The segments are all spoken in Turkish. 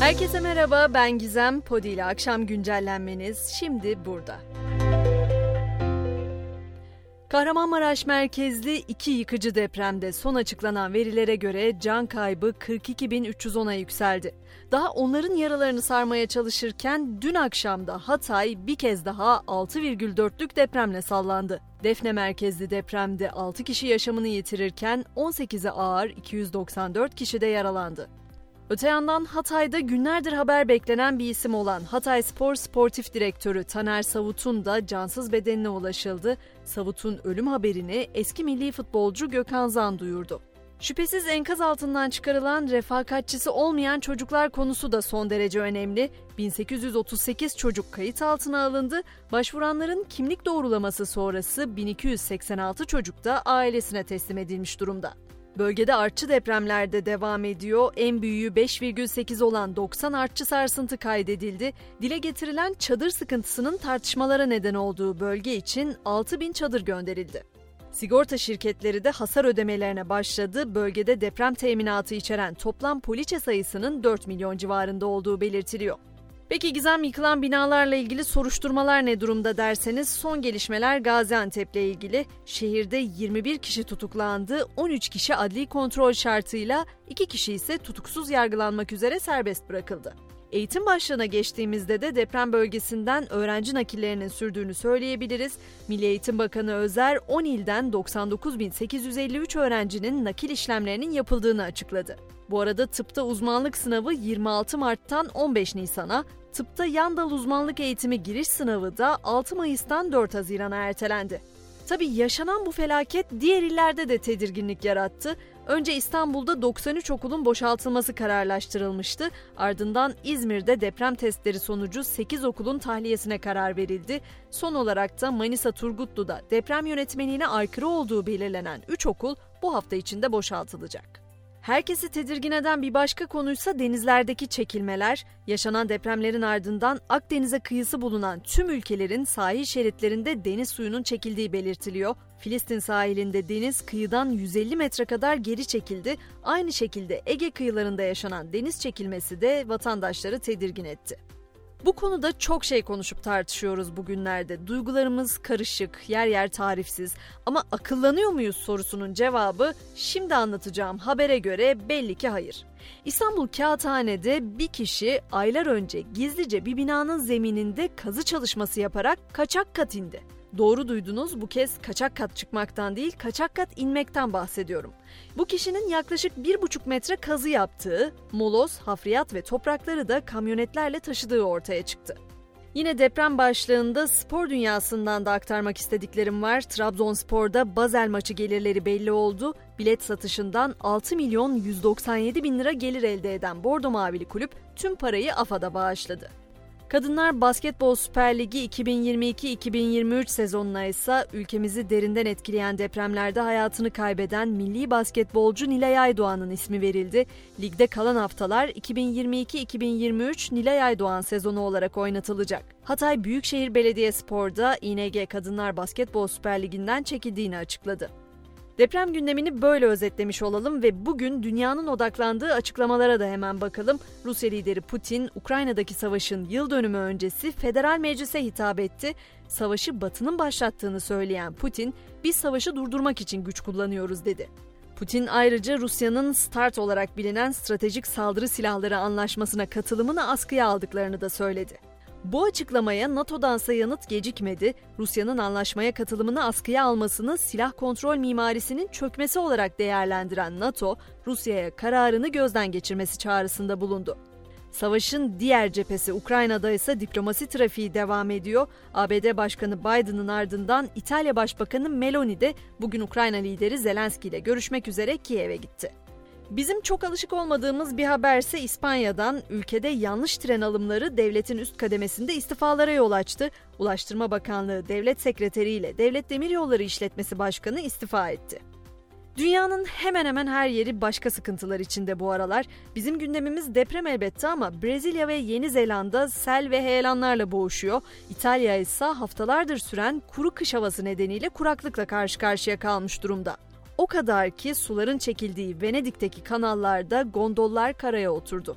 Herkese merhaba, ben Gizem. Podi ile akşam güncellenmeniz şimdi burada. Kahramanmaraş merkezli iki yıkıcı depremde son açıklanan verilere göre can kaybı 42.310'a yükseldi. Daha onların yaralarını sarmaya çalışırken dün akşam da Hatay bir kez daha 6,4'lük depremle sallandı. Defne merkezli depremde 6 kişi yaşamını yitirirken 18'i ağır 294 kişi de yaralandı. Öte yandan Hatay'da günlerdir haber beklenen bir isim olan Hatay Spor Sportif Direktörü Taner Savut'un da cansız bedenine ulaşıldı. Savut'un ölüm haberini eski milli futbolcu Gökhan Zan duyurdu. Şüphesiz enkaz altından çıkarılan refakatçisi olmayan çocuklar konusu da son derece önemli. 1838 çocuk kayıt altına alındı. Başvuranların kimlik doğrulaması sonrası 1286 çocuk da ailesine teslim edilmiş durumda. Bölgede artçı depremlerde devam ediyor. En büyüğü 5,8 olan 90 artçı sarsıntı kaydedildi. Dile getirilen çadır sıkıntısının tartışmalara neden olduğu bölge için 6 bin çadır gönderildi. Sigorta şirketleri de hasar ödemelerine başladı. Bölgede deprem teminatı içeren toplam poliçe sayısının 4 milyon civarında olduğu belirtiliyor. Peki Gizem yıkılan binalarla ilgili soruşturmalar ne durumda derseniz son gelişmeler Gaziantep'le ilgili. Şehirde 21 kişi tutuklandı, 13 kişi adli kontrol şartıyla, 2 kişi ise tutuksuz yargılanmak üzere serbest bırakıldı. Eğitim başlığına geçtiğimizde de deprem bölgesinden öğrenci nakillerinin sürdüğünü söyleyebiliriz. Milli Eğitim Bakanı Özer 10 ilden 99.853 öğrencinin nakil işlemlerinin yapıldığını açıkladı. Bu arada tıpta uzmanlık sınavı 26 Mart'tan 15 Nisan'a, tıpta yan dal uzmanlık eğitimi giriş sınavı da 6 Mayıs'tan 4 Haziran'a ertelendi. Tabi yaşanan bu felaket diğer illerde de tedirginlik yarattı. Önce İstanbul'da 93 okulun boşaltılması kararlaştırılmıştı. Ardından İzmir'de deprem testleri sonucu 8 okulun tahliyesine karar verildi. Son olarak da Manisa Turgutlu'da deprem yönetmeliğine aykırı olduğu belirlenen 3 okul bu hafta içinde boşaltılacak. Herkesi tedirgin eden bir başka konuysa denizlerdeki çekilmeler. Yaşanan depremlerin ardından Akdeniz'e kıyısı bulunan tüm ülkelerin sahil şeritlerinde deniz suyunun çekildiği belirtiliyor. Filistin sahilinde deniz kıyıdan 150 metre kadar geri çekildi. Aynı şekilde Ege kıyılarında yaşanan deniz çekilmesi de vatandaşları tedirgin etti. Bu konuda çok şey konuşup tartışıyoruz bugünlerde. Duygularımız karışık, yer yer tarifsiz ama akıllanıyor muyuz sorusunun cevabı şimdi anlatacağım habere göre belli ki hayır. İstanbul Kağıthane'de bir kişi aylar önce gizlice bir binanın zemininde kazı çalışması yaparak kaçak kat indi. Doğru duydunuz bu kez kaçak kat çıkmaktan değil kaçak kat inmekten bahsediyorum. Bu kişinin yaklaşık 1,5 metre kazı yaptığı, moloz, hafriyat ve toprakları da kamyonetlerle taşıdığı ortaya çıktı. Yine deprem başlığında spor dünyasından da aktarmak istediklerim var. Trabzonspor'da Basel maçı gelirleri belli oldu. Bilet satışından 6 milyon 197 bin lira gelir elde eden Bordo Mavili kulüp tüm parayı AFA'da bağışladı. Kadınlar Basketbol Süper Ligi 2022-2023 sezonuna ise ülkemizi derinden etkileyen depremlerde hayatını kaybeden milli basketbolcu Nilay Aydoğan'ın ismi verildi. Ligde kalan haftalar 2022-2023 Nilay Aydoğan sezonu olarak oynatılacak. Hatay Büyükşehir Belediyespor'da İNG Kadınlar Basketbol Süper Ligi'nden çekildiğini açıkladı. Deprem gündemini böyle özetlemiş olalım ve bugün dünyanın odaklandığı açıklamalara da hemen bakalım. Rusya lideri Putin, Ukrayna'daki savaşın yıl dönümü öncesi federal meclise hitap etti. Savaşı Batı'nın başlattığını söyleyen Putin, biz savaşı durdurmak için güç kullanıyoruz dedi. Putin ayrıca Rusya'nın START olarak bilinen stratejik saldırı silahları anlaşmasına katılımını askıya aldıklarını da söyledi. Bu açıklamaya NATO'dansa yanıt gecikmedi. Rusya'nın anlaşmaya katılımını askıya almasını silah kontrol mimarisinin çökmesi olarak değerlendiren NATO, Rusya'ya kararını gözden geçirmesi çağrısında bulundu. Savaşın diğer cephesi Ukrayna'da ise diplomasi trafiği devam ediyor. ABD Başkanı Biden'ın ardından İtalya Başbakanı Meloni de bugün Ukrayna lideri Zelenski ile görüşmek üzere Kiev'e gitti. Bizim çok alışık olmadığımız bir haberse İspanya'dan ülkede yanlış tren alımları devletin üst kademesinde istifalara yol açtı. Ulaştırma Bakanlığı Devlet Sekreteri ile Devlet Demiryolları İşletmesi Başkanı istifa etti. Dünyanın hemen hemen her yeri başka sıkıntılar içinde bu aralar. Bizim gündemimiz deprem elbette ama Brezilya ve Yeni Zelanda sel ve heyelanlarla boğuşuyor. İtalya ise haftalardır süren kuru kış havası nedeniyle kuraklıkla karşı karşıya kalmış durumda. O kadar ki suların çekildiği Venedik'teki kanallarda gondollar karaya oturdu.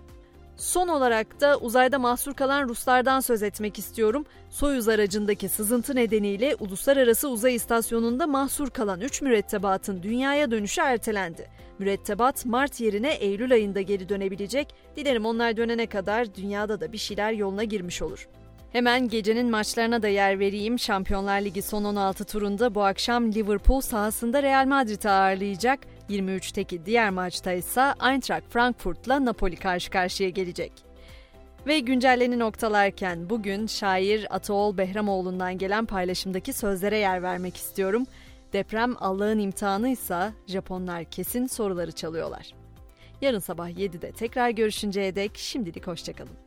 Son olarak da uzayda mahsur kalan Ruslardan söz etmek istiyorum. Soyuz aracındaki sızıntı nedeniyle Uluslararası Uzay İstasyonu'nda mahsur kalan 3 mürettebatın dünyaya dönüşü ertelendi. Mürettebat Mart yerine Eylül ayında geri dönebilecek. Dilerim onlar dönene kadar dünyada da bir şeyler yoluna girmiş olur. Hemen gecenin maçlarına da yer vereyim. Şampiyonlar Ligi son 16 turunda bu akşam Liverpool sahasında Real Madrid'i ağırlayacak. 23'teki diğer maçta ise Eintracht Frankfurt'la Napoli karşı karşıya gelecek. Ve güncelleni noktalarken bugün şair Ataol Behramoğlu'ndan gelen paylaşımdaki sözlere yer vermek istiyorum. Deprem Allah'ın imtihanıysa Japonlar kesin soruları çalıyorlar. Yarın sabah 7'de tekrar görüşünceye dek şimdilik hoşçakalın.